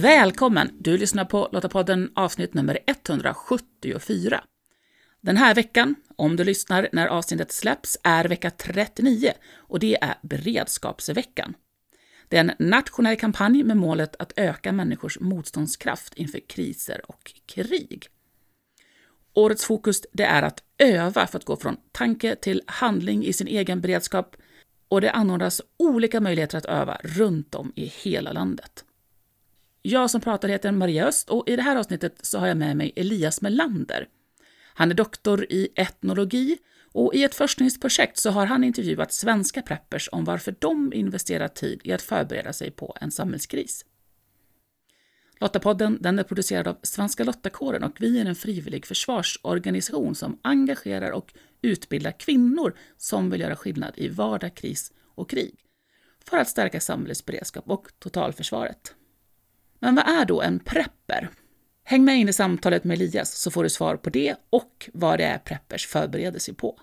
Välkommen! Du lyssnar på Lottapodden avsnitt nummer 174. Den här veckan, om du lyssnar när avsnittet släpps, är vecka 39 och det är beredskapsveckan. Det är en nationell kampanj med målet att öka människors motståndskraft inför kriser och krig. Årets fokus det är att öva för att gå från tanke till handling i sin egen beredskap och det anordnas olika möjligheter att öva runt om i hela landet. Jag som pratar heter Maria Öst och i det här avsnittet så har jag med mig Elias Melander. Han är doktor i etnologi och i ett forskningsprojekt så har han intervjuat svenska preppers om varför de investerar tid i att förbereda sig på en samhällskris. Lottapodden den är producerad av Svenska Lottakåren och vi är en frivillig försvarsorganisation som engagerar och utbildar kvinnor som vill göra skillnad i vardag, kris och krig för att stärka samhällets beredskap och totalförsvaret. Men vad är då en prepper? Häng med in i samtalet med Elias så får du svar på det och vad det är preppers förbereder sig på.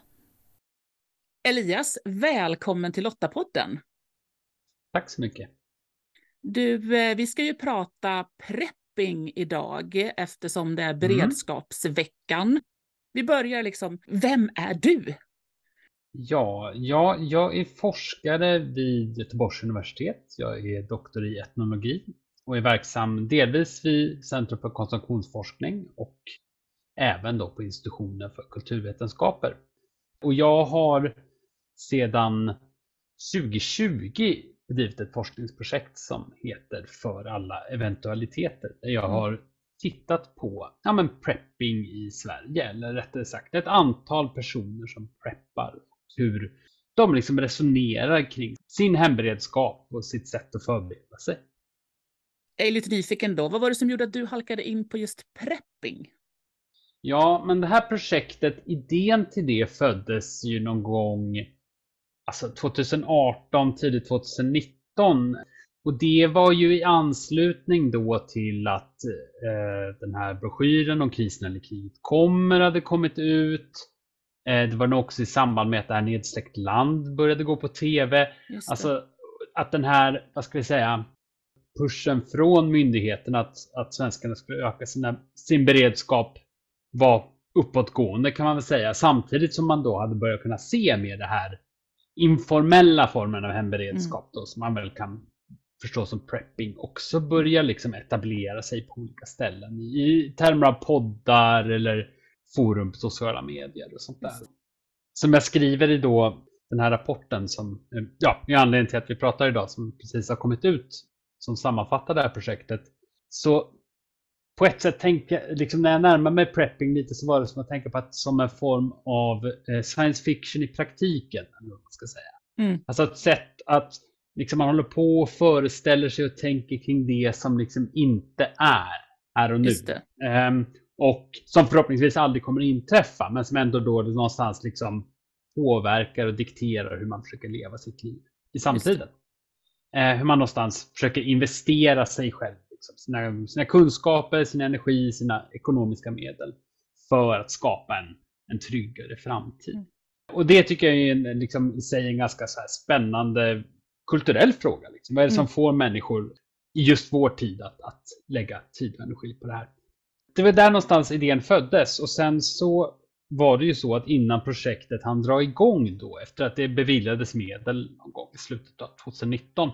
Elias, välkommen till Lottapodden. Tack så mycket. Du, eh, vi ska ju prata prepping idag eftersom det är mm. beredskapsveckan. Mm. Vi börjar liksom, vem är du? Ja, ja, jag är forskare vid Göteborgs universitet. Jag är doktor i etnologi och är verksam delvis vid Centrum för konsumtionsforskning och även då på institutionen för kulturvetenskaper. Och jag har sedan 2020 bedrivit ett forskningsprojekt som heter För alla eventualiteter. Där jag har tittat på ja, men prepping i Sverige, eller rättare sagt ett antal personer som preppar. Hur de liksom resonerar kring sin hemberedskap och sitt sätt att förbereda sig. Jag är lite nyfiken då. Vad var det som gjorde att du halkade in på just prepping? Ja, men det här projektet, idén till det föddes ju någon gång alltså 2018, tidigt 2019. Och det var ju i anslutning då till att eh, den här broschyren om krisen eller kriget kommer hade kommit ut. Eh, det var nog också i samband med att det här nedsläckt land började gå på tv. Alltså att den här, vad ska vi säga, pushen från myndigheterna att, att svenskarna skulle öka sina, sin beredskap var uppåtgående kan man väl säga. Samtidigt som man då hade börjat kunna se med det här informella formen av hemberedskap mm. då, som man väl kan förstå som prepping också börjar liksom etablera sig på olika ställen i termer av poddar eller forum på sociala medier och sånt där. Som jag skriver i då den här rapporten som ja, är anledningen till att vi pratar idag som precis har kommit ut som sammanfattar det här projektet. Så på ett sätt tänka, liksom när jag närmar mig prepping lite så var det som att tänka på att som en form av eh, science fiction i praktiken. Eller vad man ska säga. Mm. Alltså ett sätt att liksom man håller på och föreställer sig och tänker kring det som liksom inte är här och nu. Um, och som förhoppningsvis aldrig kommer inträffa men som ändå då någonstans liksom påverkar och dikterar hur man försöker leva sitt liv i samtiden. Eh, hur man någonstans försöker investera sig själv liksom, sina, sina kunskaper, sin energi, sina ekonomiska medel för att skapa en, en tryggare framtid. Mm. Och det tycker jag är en, liksom, i sig en ganska så spännande kulturell fråga. Liksom. Vad är det som mm. får människor i just vår tid att, att lägga tid och energi på det här? Det var där någonstans idén föddes och sen så var det ju så att innan projektet hann dra igång då efter att det beviljades medel någon gång i slutet av 2019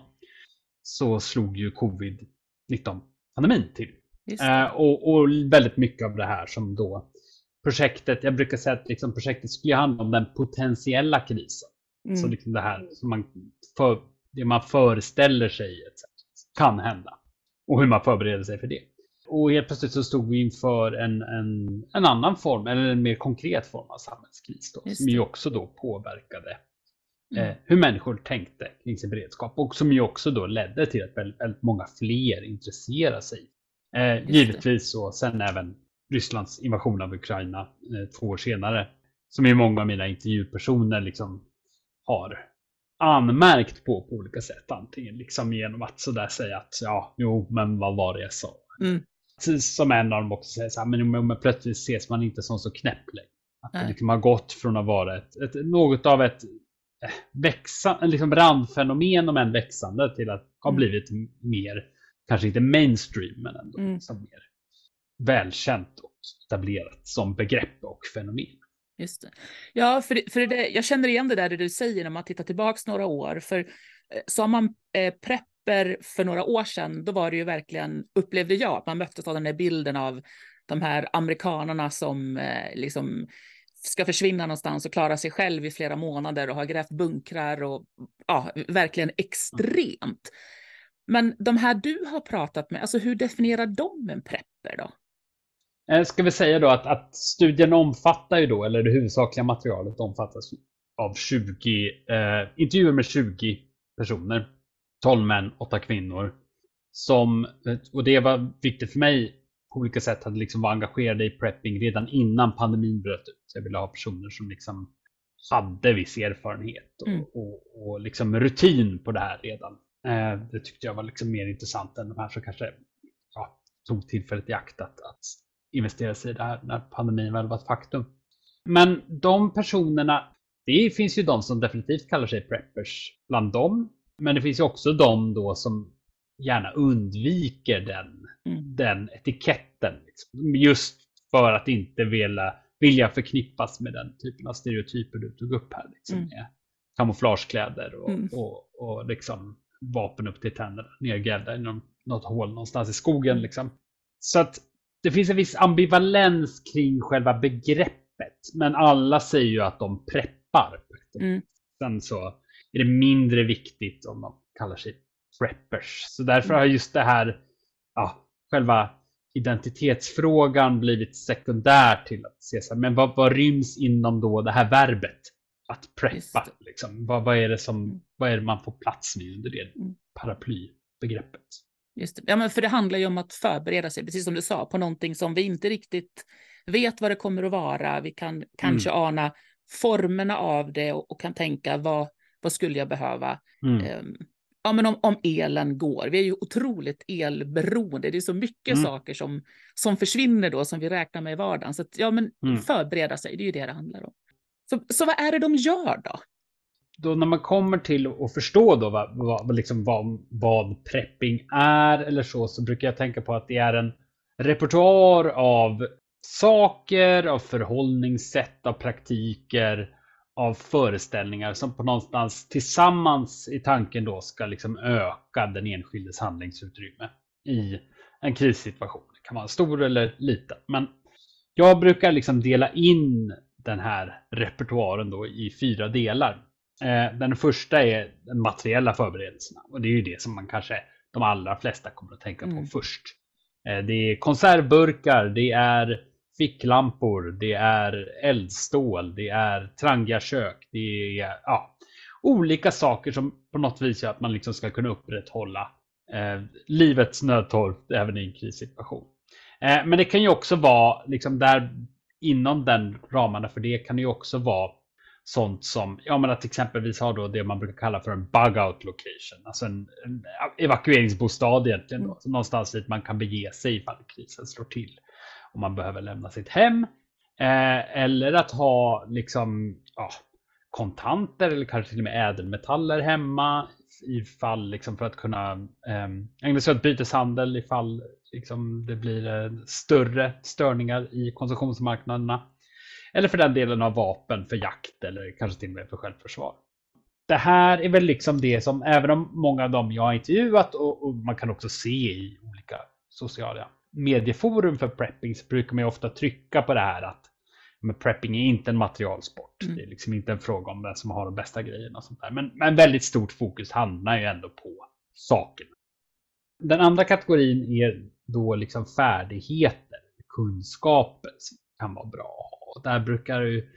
så slog ju covid 19-pandemin till. Eh, och, och, väldigt mycket av det här som då projektet, jag brukar säga att liksom projektet skulle handla om den potentiella krisen. Mm. Så liksom det här som man, för, det man föreställer sig kan hända. Och hur man förbereder sig för det. Och helt plötsligt så stod vi inför en, en, en annan form, eller en mer konkret form av samhällskris. Då, som ju också då påverkade Mm. Eh, hur människor tänkte kring sin beredskap och som ju också då ledde till att väldigt, väldigt många fler intresserar sig. Eh, givetvis så sen även Rysslands invasion av Ukraina eh, två år senare som ju många av mina intervjupersoner liksom har anmärkt på på olika sätt. Antingen liksom genom att sådär säga att ja, jo, men vad var det jag sa? Mm. Som en av dem också säger så här, men, men plötsligt ses man inte som så knäpp längre. Att det liksom har gått från att vara ett, ett, något av ett växa, liksom randfenomen om en växande till att ha mm. blivit mer kanske inte mainstream, men ändå Mm. liksom mer välkänt och etablerat som begrepp och fenomen. Just det. Ja, för, det- för det, jag känner igen det där det du säger när man tittar tillbaks några år. För eh, sa man eh, prepper för några år sedan, då var det ju verkligen, upplevde jag, att man möttes av den där bilden av de här amerikanerna som eh, liksom ska försvinna någonstans och klara sig själv i flera månader och har grävt bunkrar och ja, verkligen extremt. Men de här du har pratat med, alltså hur definierar de en prepper då? Eh, Ska vi säga då att, att studien omfattar ju då, eller det huvudsakliga materialet omfattas av 20 eh, intervjuer med 20 personer. 12 män, 8 kvinnor. Som, och det var viktigt för mig på olika sätt, att liksom vara engagerade i prepping redan innan pandemin bröt ut. Så jag ville ha personer som liksom hade viss erfarenhet och, Mm. och, och liksom rutin på det här redan. Eh, det tyckte jag var liksom mer intressant än de här som kanske ja, tog tillfället i akt att, att investera sig i det här när pandemin väl var ett faktum. Men de personerna, det finns ju de som definitivt kallar sig preppers bland dem. Men det finns ju också de då som gärna undviker den, Mm. den etiketten. Liksom. Just för att inte vilja, vilja förknippas med den typen av stereotyper du tog upp här. Liksom, Mm. med kamouflagekläder och, Mm. och, och liksom vapen upp till tänderna nergrävda i någon, något hål någonstans i skogen. Liksom. Så att det finns en viss ambivalens kring själva begreppet. Men alla säger ju att de preppar. Mm. Sen så är det mindre viktigt om de kallar sig preppers. Så därför har just det här, ja, själva identitetsfrågan blivit sekundär till att se så här, men vad, vad ryms inom då det här verbet? Att preppa. Liksom. Vad, vad, är det som, Mm. vad är det man får plats med under det Mm. paraplybegreppet? Just det. Ja, men för det handlar ju om att förbereda sig, precis som du sa, på någonting som vi inte riktigt vet vad det kommer att vara. Vi kan kanske ana formerna av det och, och kan tänka vad, vad skulle jag behöva? Mm. Ehm, ja, men om, om elen går. Vi är ju otroligt elberoende. Det är så mycket Mm. saker som, som försvinner då, som vi räknar med i vardagen. Så att, ja, men Mm. förbereda sig, det är ju det det handlar om. Så, så vad är det de gör då? då när man kommer till att förstå då vad, vad, liksom vad, vad prepping är eller så, så brukar jag tänka på att det är en repertoar av saker, av förhållningssätt, av praktiker, av föreställningar som på någonstans tillsammans i tanken då ska liksom öka den enskildes handlingsutrymme i en krissituation. Det kan vara stor eller liten. Men jag brukar liksom dela in den här repertoaren då i fyra delar. Eh, Den första är den materiella förberedelserna och det är ju det som man kanske de allra flesta kommer att tänka på Mm. först. Eh, Det är konservburkar, det är ficklampor, det är eldstål, det är trangiga kök, det är ja, olika saker som på något vis gör att man liksom ska kunna upprätthålla eh, livets nödtorft även i en krissituation. Eh, men det kan ju också vara liksom där inom den ramarna för det kan det ju också vara sånt som, ja men att exempelvis ha då det man brukar kalla för en bug out location. Alltså en, en evakueringsbostad egentligen. Då, Mm. någonstans dit man kan bege sig ifall krisen slår till. Om man behöver lämna sitt hem. Eh, eller att ha liksom ja, kontanter eller kanske till och med ädelmetaller hemma. Ifall liksom för att kunna eh, ägna sig åt byteshandel ifall liksom, det blir eh, större störningar i konsumtionsmarknaderna. Eller för den delen av vapen för jakt eller kanske till och med för självförsvar. Det här är väl liksom det som, även om många av dem jag har intervjuat och, och man kan också se i olika sociala medieforum för prepping så brukar man ju ofta trycka på det här att men prepping är inte en materialsport. Mm. Det är liksom inte en fråga om vem som har de bästa grejerna och sånt där. Men, men väldigt stort fokus hamnar ju ändå på sakerna. Den andra kategorin är då liksom färdigheter, kunskaper som kan vara bra. Och där brukar ju,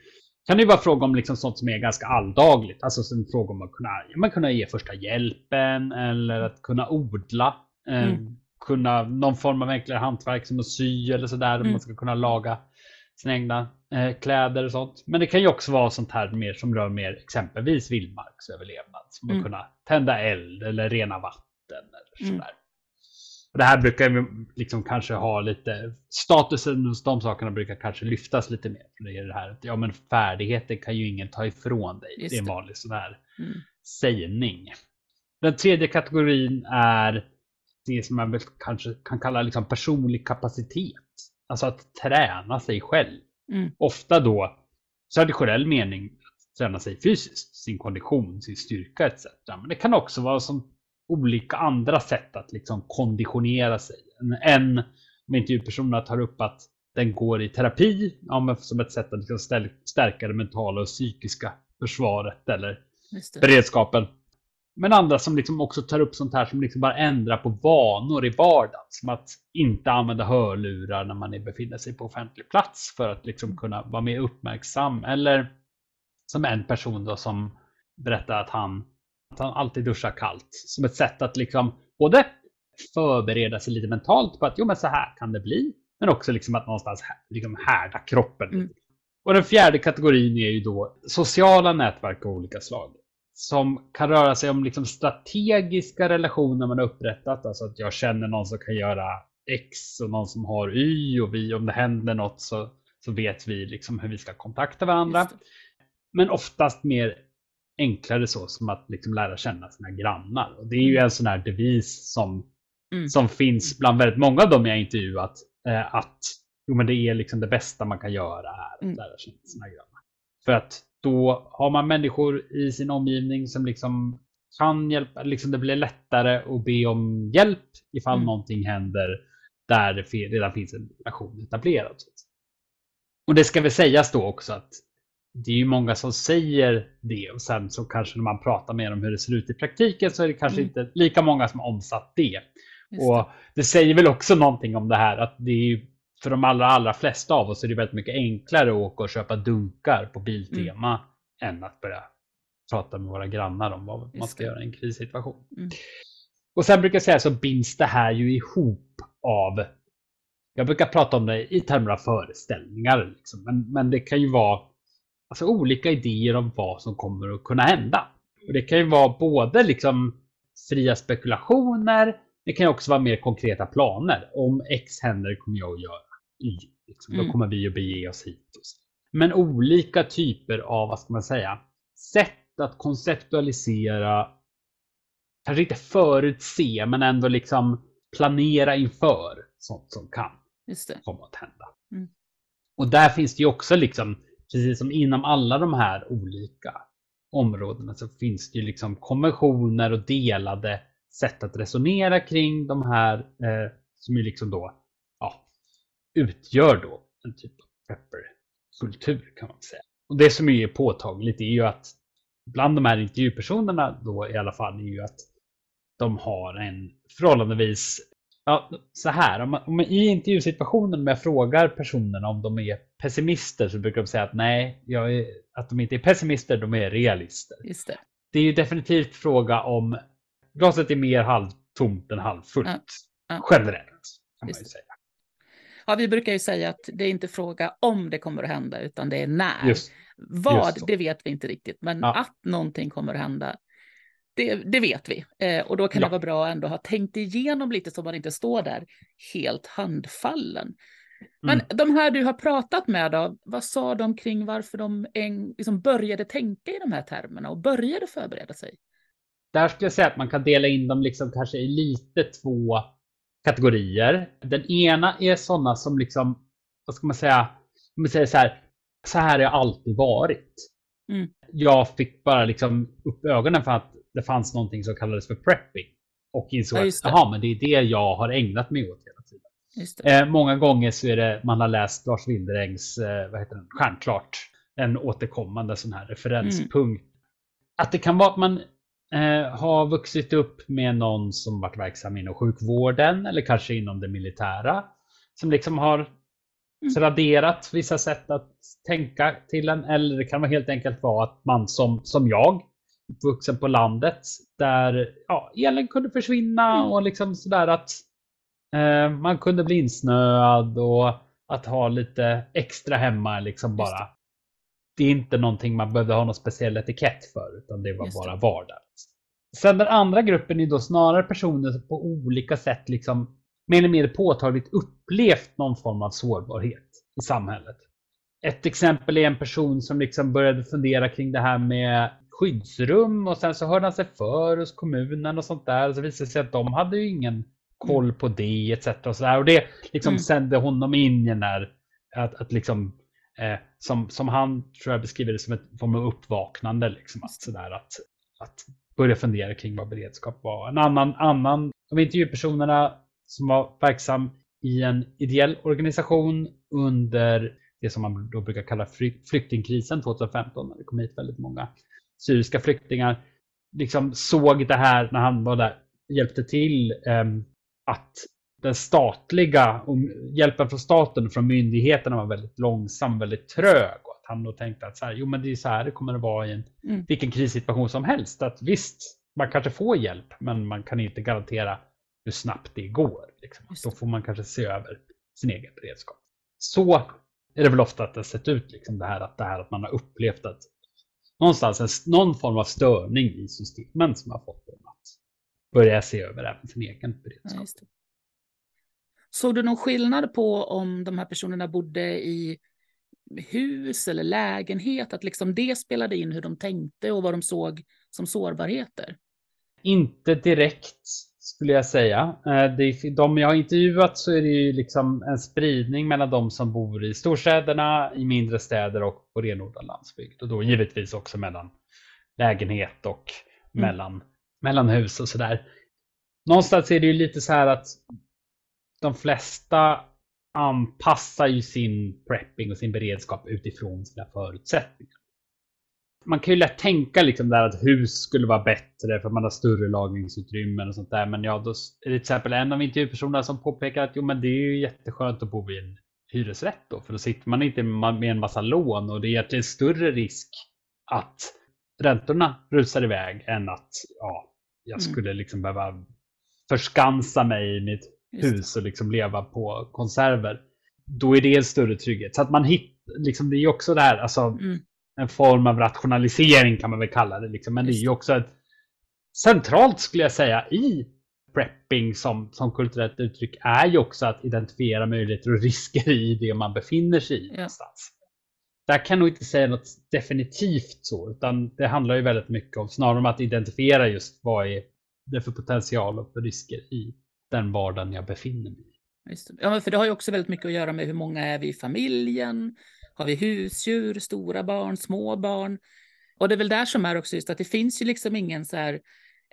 kan det ju vara fråga om liksom sånt som är ganska alldagligt. Alltså en fråga om att kunna, man kunna ge första hjälpen eller att kunna odla. Eh, Mm. Kunna någon form av enklare hantverk som att sy eller sådär. Mm. Man ska kunna laga sina egna eh, kläder och sånt. Men det kan ju också vara sånt här mer som rör mer exempelvis vildmarksöverlevnad. Som Mm. att kunna tända eld eller rena vatten eller Mm. sådär. Och det här brukar vi liksom kanske ha lite, statusen hos de sakerna brukar kanske lyftas lite mer. För det är det här ja men färdigheter kan ju ingen ta ifrån dig. Just det är en vanlig sån här Mm. sägning. Den tredje kategorin är det som man väl kanske kan kalla liksom personlig kapacitet. Alltså att träna sig själv. Mm. Ofta då traditionell mening träna sig fysiskt, sin kondition, sin styrka etc. Men det kan också vara som olika andra sätt att liksom konditionera sig. En med intervjupersonerna tar upp att den går i terapi ja, som ett sätt att liksom stärka det mentala och psykiska försvaret eller beredskapen. Men andra som liksom också tar upp sånt här som liksom bara ändrar på vanor i vardagen. Som att inte använda hörlurar när man befinner sig på offentlig plats för att liksom kunna vara mer uppmärksam. Eller som en person då som berättar att han, att han alltid duschar kallt. Som ett sätt att liksom både förbereda sig lite mentalt på att jo men så här kan det bli. Men också liksom att någonstans liksom härda kroppen. Mm. Och den fjärde kategorin är ju då sociala nätverk av olika slag. Som kan röra sig om liksom strategiska relationer man har upprättat. Alltså att jag känner någon som kan göra X och någon som har Y och vi om det händer något så, så vet vi liksom hur vi ska kontakta varandra. Men oftast mer enklare så som att liksom lära känna sina grannar. Och det är ju mm. en sån här devis som, mm. som finns bland väldigt många av dem jag intervjuat. Eh, att jo, men det är liksom det bästa man kan göra är att mm. lära känna sina grannar. För att då har man människor i sin omgivning som liksom kan hjälpa. Liksom det blir lättare att be om hjälp ifall mm. någonting händer där det redan finns en relation etablerad. Och det ska väl sägas då också att det är ju många som säger det och sen så kanske när man pratar med dem hur det ser ut i praktiken så är det kanske mm. inte lika många som har omsatt det. Just och det säger väl också någonting om det här att det är ju för de allra, allra flesta av oss är det väldigt mycket enklare att åka och köpa dunkar på Biltema mm. än att börja prata med våra grannar om vad man ska göra i en krissituation. Mm. Och sen brukar jag säga så binds det här ju ihop av jag brukar prata om det i termer av föreställningar. Liksom. Men, men det kan ju vara alltså, olika idéer om vad som kommer att kunna hända. Och det kan ju vara både liksom fria spekulationer. Det kan också vara mer konkreta planer. Om X händer kommer jag att göra Y. Liksom. Mm. Då kommer vi att bege oss hit. Men olika typer av, vad ska man säga, sätt att konceptualisera, kanske inte förutse, men ändå liksom planera inför sånt som kan komma att hända. Mm. Och där finns det ju också liksom precis som inom alla de här olika områdena så finns det ju liksom konventioner och delade sätt att resonera kring de här eh, som ju liksom då utgör då en typ av prepper-kultur kan man säga. Och det som är påtagligt är ju att bland de här intervjupersonerna då i alla fall är ju att de har en förhållandevis Ja, så här, om, man, om I intervjusituationen när jag frågar personerna om de är pessimister så brukar de säga att nej, är, att de inte är pessimister, de är realister. Just det. det är ju definitivt fråga om glaset är mer halvtomt än halvfullt. Ja. Ja. Generellt kan man ju säga. Ja, vi brukar ju säga att det är inte fråga om det kommer att hända, utan det är när. Just, Vad, just det vet vi inte riktigt, men ja. att någonting kommer att hända, det, det vet vi. Eh, och då kan ja. det vara bra att ändå ha tänkt igenom lite så man inte står där helt handfallen. Men mm. de här du har pratat med, då, vad sa de kring varför de en, liksom började tänka i de här termerna och började förbereda sig? Där skulle jag säga att man kan dela in dem liksom kanske i lite två kategorier. Den ena är sådana som liksom, vad ska man säga, om man säger så här, så här har jag alltid varit. Mm. Jag fick bara liksom upp ögonen för att det fanns någonting som kallades för prepping. Och insåg ja, att jaha, men det är det jag har ägnat mig åt hela tiden. Eh, många gånger så är det man har läst Lars Wilderängs eh, vad heter den? Stjärnklart. En återkommande sån här referenspunkt. Mm. Att det kan vara att man eh, har vuxit upp med någon som varit verksam inom sjukvården eller kanske inom det militära. Som liksom har mm. raderat vissa sätt att tänka till en. Eller det kan vara helt enkelt vara att man som, som jag uppvuxen på landet där ja, elen kunde försvinna mm. och liksom sådär att eh, man kunde bli insnöad och att ha lite extra hemma liksom bara. Det. är inte någonting man behövde ha någon speciell etikett för utan det var Just bara vardag. Sen den andra gruppen är då snarare personer som på olika sätt liksom mer eller mindre påtagligt upplevt någon form av sårbarhet i samhället. Ett exempel är en person som liksom började fundera kring det här med skyddsrum och sen så hörde han sig för hos kommunen och sånt där. Och så visade det sig att de hade ju ingen koll på det etc. Och, så där. och det liksom Mm. sände honom in i den där att, att liksom eh, som, som han tror jag beskriver det som ett form av uppvaknande liksom att sådär att, att börja fundera kring vad beredskap var. En annan, annan av intervjupersonerna som var verksam i en ideell organisation under det som man då brukar kalla flyktingkrisen 2015 när det kom hit väldigt många syriska flyktingar. Liksom såg det här när han var där, hjälpte till eh, att den statliga hjälpen från staten och från myndigheterna var väldigt långsam, väldigt trög. Och att han då tänkte att så här, jo, men det är så här det kommer att vara i en, Mm. vilken krissituation som helst. Att visst, man kanske får hjälp, men man kan inte garantera hur snabbt det går. Liksom. Då får man kanske se över sin egen beredskap. Så är det väl ofta att det har sett ut, liksom det här att, det här att man har upplevt att någonstans någon form av störning i systemen som har fått dem att börja se över även sin egen Ja, beredskap. det. Såg du någon skillnad på om de här personerna bodde i hus eller lägenhet? Att liksom det spelade in hur de tänkte och vad de såg som sårbarheter? Inte direkt skulle jag säga. Eh, De jag har intervjuat så är det ju liksom en spridning mellan de som bor i storstäderna, i mindre städer och på renodlad landsbygd. Och då givetvis också mellan lägenhet och Mm. mellan, mellan hus och sådär. Någonstans är det ju lite så här att de flesta anpassar ju sin prepping och sin beredskap utifrån sina förutsättningar. Man kan ju lätt tänka liksom där att hus skulle vara bättre för man har större lagringsutrymmen och sånt där. Men ja, då är det till exempel en av intervjupersonerna som påpekar att jo, men det är ju jätteskönt att bo i en hyresrätt då, för då sitter man inte med en massa lån och det är egentligen större risk att räntorna rusar iväg än att ja, jag Mm. skulle liksom behöva förskansa mig i mitt. Hus och liksom leva på konserver. Då är det en större trygghet. Så att man hittar, liksom, det är också det här, alltså Mm. en form av rationalisering kan man väl kalla det. Liksom. Men det är Just ju också ett centralt skulle jag säga i prepping som, som kulturellt uttryck är ju också att identifiera möjligheter och risker i det man befinner sig i Ja. någonstans. Där kan nog inte säga något definitivt så, utan det handlar ju väldigt mycket om snarare om att identifiera just vad är det för potential och för risker i den vardagen jag befinner mig i. Ja, men för det har ju också väldigt mycket att göra med hur många är vi i familjen? Har vi husdjur, stora barn, små barn? Och det är väl där som är också just att det finns ju liksom ingen så här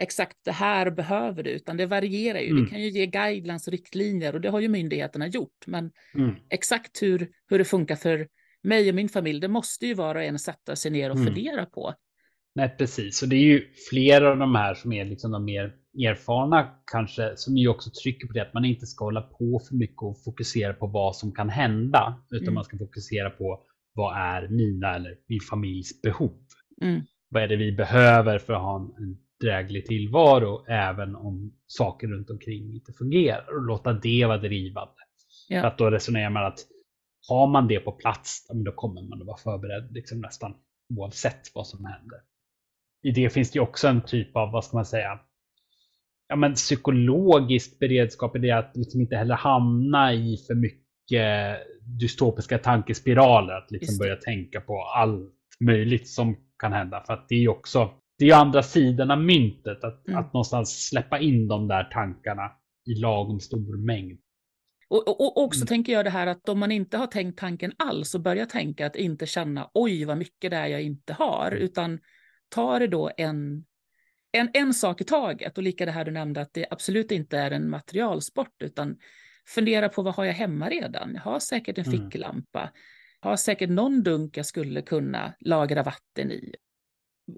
exakt det här behöver du, utan det varierar ju. Mm. Vi kan ju ge guidelines och riktlinjer och det har ju myndigheterna gjort. Men Mm. exakt hur, hur det funkar för mig och min familj, det måste ju var och en sätta sig ner och Mm. fundera på. Nej, precis. Och det är ju flera av de här som är liksom de mer erfarna kanske, som ju också trycker på det att man inte ska hålla på för mycket och fokusera på vad som kan hända, utan Mm. man ska fokusera på vad är mina eller min familjs behov? Mm. Vad är det vi behöver för att ha en, en dräglig tillvaro, även om saker runt omkring inte fungerar och låta det vara drivande. Ja. För att då resonerar man att har man det på plats, då kommer man att vara förberedd liksom nästan oavsett vad som händer. I det finns det också en typ av, vad ska man säga, ja, men psykologiskt beredskap i det att liksom inte heller hamna i för mycket dystopiska tankespiraler. Att liksom Just börja tänka på allt möjligt som kan hända. För att det är ju också, det är ju andra sidan av myntet. Att, Mm. att någonstans släppa in de där tankarna i lagom stor mängd. Och, och, och också Mm. tänker jag det här att om man inte har tänkt tanken alls och börjar tänka att inte känna oj vad mycket det är jag inte har, Mm. utan ta det då en, en, en sak i taget. Och lika det här du nämnde att det absolut inte är en materialsport, utan fundera på vad har jag hemma redan? Jag har säkert en Mm. ficklampa. Jag har säkert någon dunk jag skulle kunna lagra vatten i.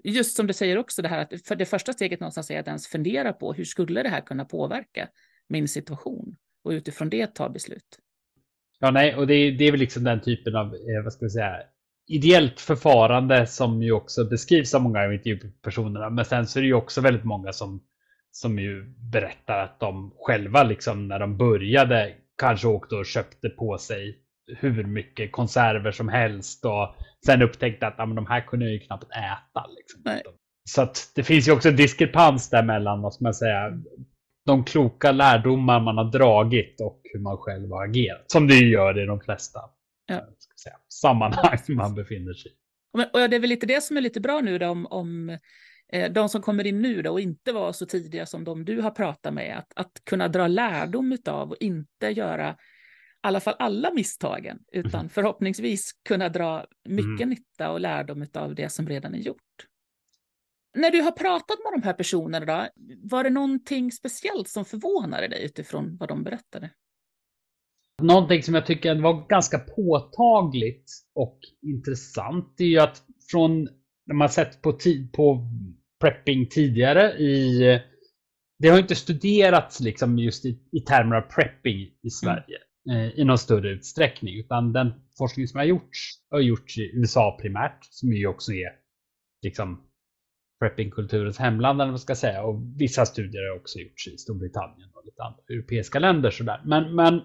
Just som du säger också det här att för det första steget någonstans är att ens fundera på hur skulle det här kunna påverka min situation och utifrån det ta beslut. Ja, nej, och det, är- det är väl liksom den typen av, eh, vad ska vi säga, ideellt förfarande som ju också beskrivs av många av intervjupersonerna. Men sen så är det ju också väldigt många som, som ju berättar att de själva liksom när de började kanske åkte och köpte på sig hur mycket konserver som helst och sen upptäckte att ja, men de här kunde jag ju knappt äta. Liksom. Så att det finns ju också en diskrepans där mellan, vad ska man säga, de kloka lärdomar man har dragit och hur man själv har agerat. Som det ju gör i de flesta Ja. Säga, sammanhang man befinner sig i. Och det är väl lite det som är lite bra nu då, om, om Eh, de som kommer in nu då och inte var så tidiga som de du har pratat med, att, att kunna dra lärdom av och inte göra i alla fall alla misstagen, utan mm. förhoppningsvis kunna dra mycket mm. nytta och lärdom av det som redan är gjort. När du har pratat med de här personerna, då, var det någonting speciellt som förvånade dig utifrån vad de berättade? Någonting som jag tycker var ganska påtagligt och intressant är ju att från när man sett på, tid, på prepping tidigare i det har inte studerats liksom just i, i termer av prepping i. Sverige mm. eh, i någon större utsträckning. Utan den forskning som har gjorts har gjorts i USA primärt, som ju också är liksom preppingkulturens hemland eller vad man ska säga. Och vissa studier har också gjorts i Storbritannien och lite andra europeiska länder. Sådär. Men, men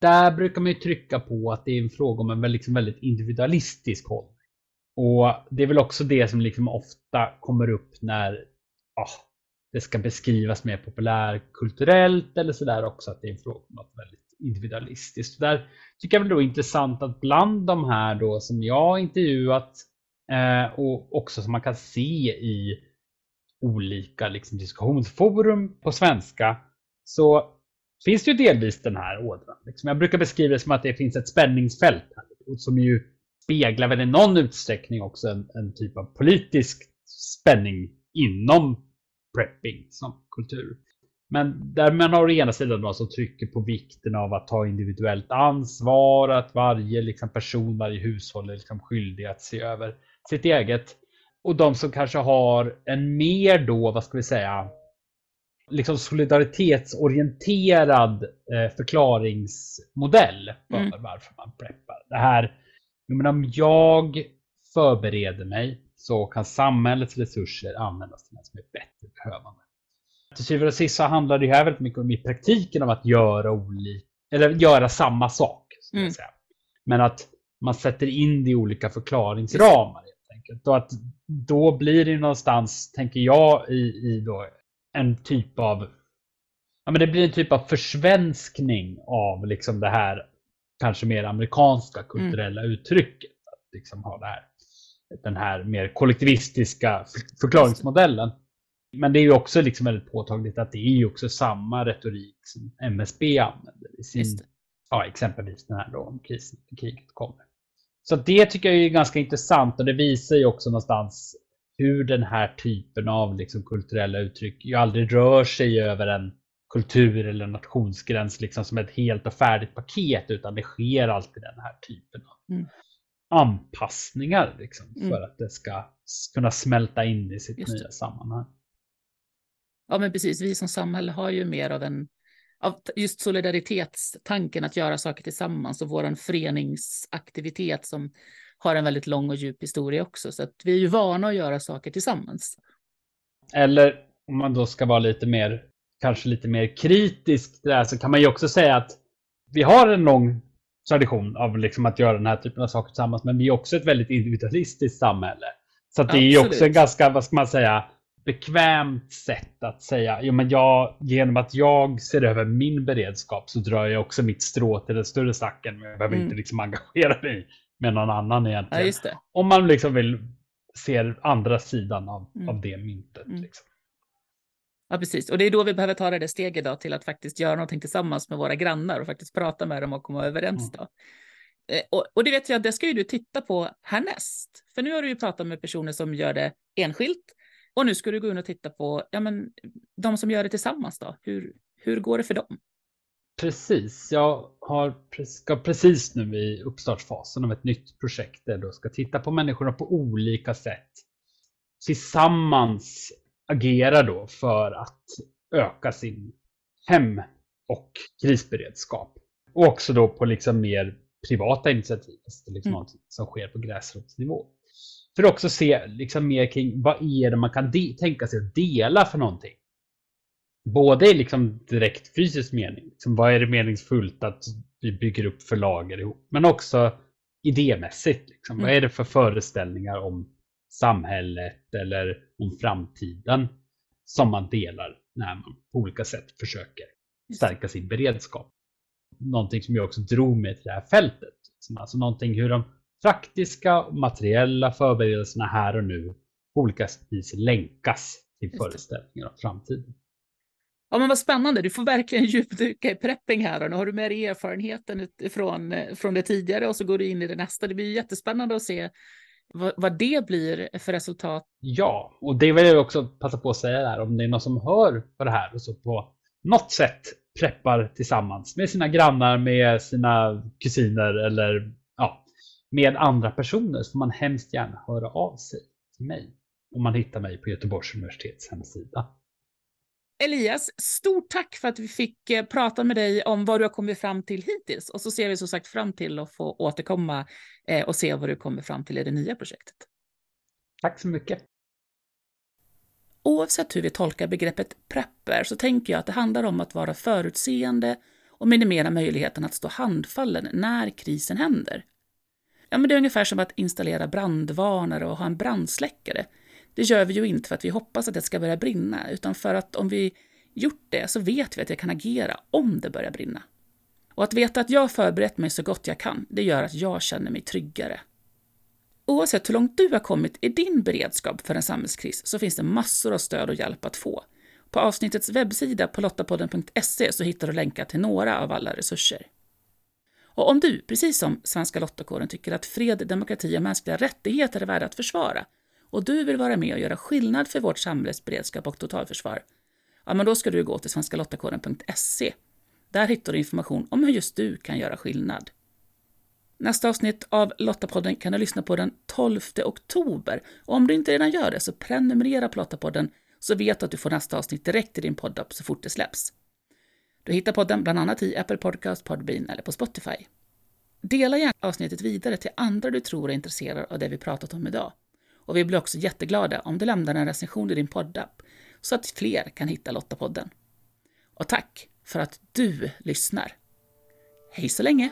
där brukar man ju trycka på att det är en fråga om en liksom väldigt individualistisk hållning. Och det är väl också det som liksom ofta kommer upp när oh, det ska beskrivas mer populärkulturellt eller sådär också att det är en fråga om något väldigt individualistiskt. Där tycker jag väl då är intressant att bland de här då som jag intervjuat eh, och också som man kan se i olika liksom, diskussionsforum på svenska så finns det ju delvis den här ådran. Liksom. Jag brukar beskriva det som att det finns ett spänningsfält här, som ju speglar väl i någon utsträckning också en, en typ av politisk spänning inom prepping som kultur. Men där man har å ena sidan då som trycker på vikten av att ta individuellt ansvar, att varje liksom, person, varje hushåll är liksom skyldig att se över sitt eget. Och de som kanske har en mer då, vad ska vi säga, liksom solidaritetsorienterad eh, förklaringsmodell för mm. varför man preppar. Det här men om jag förbereder mig så kan samhällets resurser användas till något som är bättre behövande. Till syvende och sist så handlar det här väldigt mycket om i praktiken om att göra olika, eller göra samma sak. Mm. Säga. Men att man sätter in det i olika förklaringsramar. Helt enkelt. Och att då blir det någonstans, tänker jag, i, i då en typ av Ja, men det blir en typ av försvenskning av liksom det här kanske mer amerikanska mm. kulturella mm. uttrycket. Att liksom ha det här, den här mer kollektivistiska förklaringsmodellen. Men det är ju också liksom väldigt påtagligt att det är ju också samma retorik som MSB använder i sin, ja, exempelvis den här då om krisen, kriget kommer. Så det tycker jag är ganska intressant och det visar ju också någonstans hur den här typen av liksom kulturella uttryck ju aldrig rör sig över en kultur eller nationsgräns liksom som ett helt och färdigt paket utan det sker alltid den här typen av mm. anpassningar liksom, mm. för att det ska kunna smälta in i sitt just nya sammanhang. Ja men precis, vi som samhälle har ju mer av en av just solidaritetstanken att göra saker tillsammans och våran föreningsaktivitet som har en väldigt lång och djup historia också. Så att vi är ju vana att göra saker tillsammans. Eller om man då ska vara lite mer kanske lite mer kritisk där så kan man ju också säga att vi har en lång tradition av liksom att göra den här typen av saker tillsammans. Men vi är också ett väldigt individualistiskt samhälle. Så det är ju också en ganska, vad ska man säga, bekvämt sätt att säga, jo men jag, genom att jag ser över min beredskap så drar jag också mitt strå till den större stacken. Men jag behöver mm. inte liksom engagera mig med någon annan egentligen. Ja, Om man liksom vill se andra sidan av, mm. av det myntet. Mm. Liksom. Ja, precis. Och det är då vi behöver ta det där steget då, till att faktiskt göra någonting tillsammans med våra grannar och faktiskt prata med dem och komma överens. Mm. Då. Eh, och, och, det vet jag, det ska ju du titta på härnäst. För nu har du ju pratat med personer som gör det enskilt. Och nu ska du gå in och titta på ja, men, de som gör det tillsammans. Då. Hur, hur går det för dem? Precis, jag har, ska precis nu i uppstartsfasen av ett nytt projekt där jag ska titta på människorna på olika sätt tillsammans agera då för att öka sin hem och krisberedskap. Och också då på liksom mer privata initiativ, alltså liksom mm. som sker på gräsrotsnivå. För att också se liksom mer kring vad är det man kan tänka sig att dela för någonting. Både i liksom direkt fysisk mening, liksom vad är det meningsfullt att vi bygger upp för lager ihop, men också idémässigt. Liksom. Mm. Vad är det för föreställningar om samhället eller om framtiden som man delar när man på olika sätt försöker stärka sin beredskap. Någonting som jag också drog mig till det här fältet. Alltså någonting hur de praktiska och materiella förberedelserna här och nu på olika vis länkas till föreställningar av framtiden. Ja, men vad spännande. Du får verkligen djupdyka i prepping här. Nu har du med dig erfarenheten från, eh, från det tidigare och så går du in i det nästa. Det blir jättespännande att se vad, vad det blir för resultat. Ja, och det vill jag också passa på att säga där om det är någon som hör på det här och så på något sätt preppar tillsammans med sina grannar, med sina kusiner eller ja, med andra personer så får man hemskt gärna höra av sig till mig. Om man hittar mig på Göteborgs universitets hemsida. Elias, stort tack för att vi fick eh, prata med dig om vad du har kommit fram till hittills. Och så ser vi som sagt fram till att få återkomma eh, och se vad du kommer fram till i det nya projektet. Tack så mycket. Oavsett hur vi tolkar begreppet prepper så tänker jag att det handlar om att vara förutseende och minimera möjligheten att stå handfallen när krisen händer. Ja, men det är ungefär som att installera brandvarnare och ha en brandsläckare. Det gör vi ju inte för att vi hoppas att det ska börja brinna, utan för att om vi gjort det så vet vi att jag kan agera om det börjar brinna. Och att veta att jag förberett mig så gott jag kan, det gör att jag känner mig tryggare. Oavsett hur långt du har kommit i din beredskap för en samhällskris så finns det massor av stöd och hjälp att få. På avsnittets webbsida på lottapodden.se så hittar du länkar till några av alla resurser. Och om du, precis som Svenska Lottakåren, tycker att fred, demokrati och mänskliga rättigheter är värda att försvara och du vill vara med och göra skillnad för vårt samhälles beredskap och totalförsvar, ja, men då ska du gå till svenskalottakåren.se. Där hittar du information om hur just du kan göra skillnad. Nästa avsnitt av Lottapodden kan du lyssna på den 12 oktober. Och om du inte redan gör det så prenumerera på Lottapodden så vet du att du får nästa avsnitt direkt i din poddapp så fort det släpps. Du hittar podden bland annat i Apple Podcast, Podbean eller på Spotify. Dela gärna avsnittet vidare till andra du tror är intresserade av det vi pratat om idag. Och vi blir också jätteglada om du lämnar en recension i din poddapp så att fler kan hitta Lottapodden. Och tack för att du lyssnar. Hej så länge!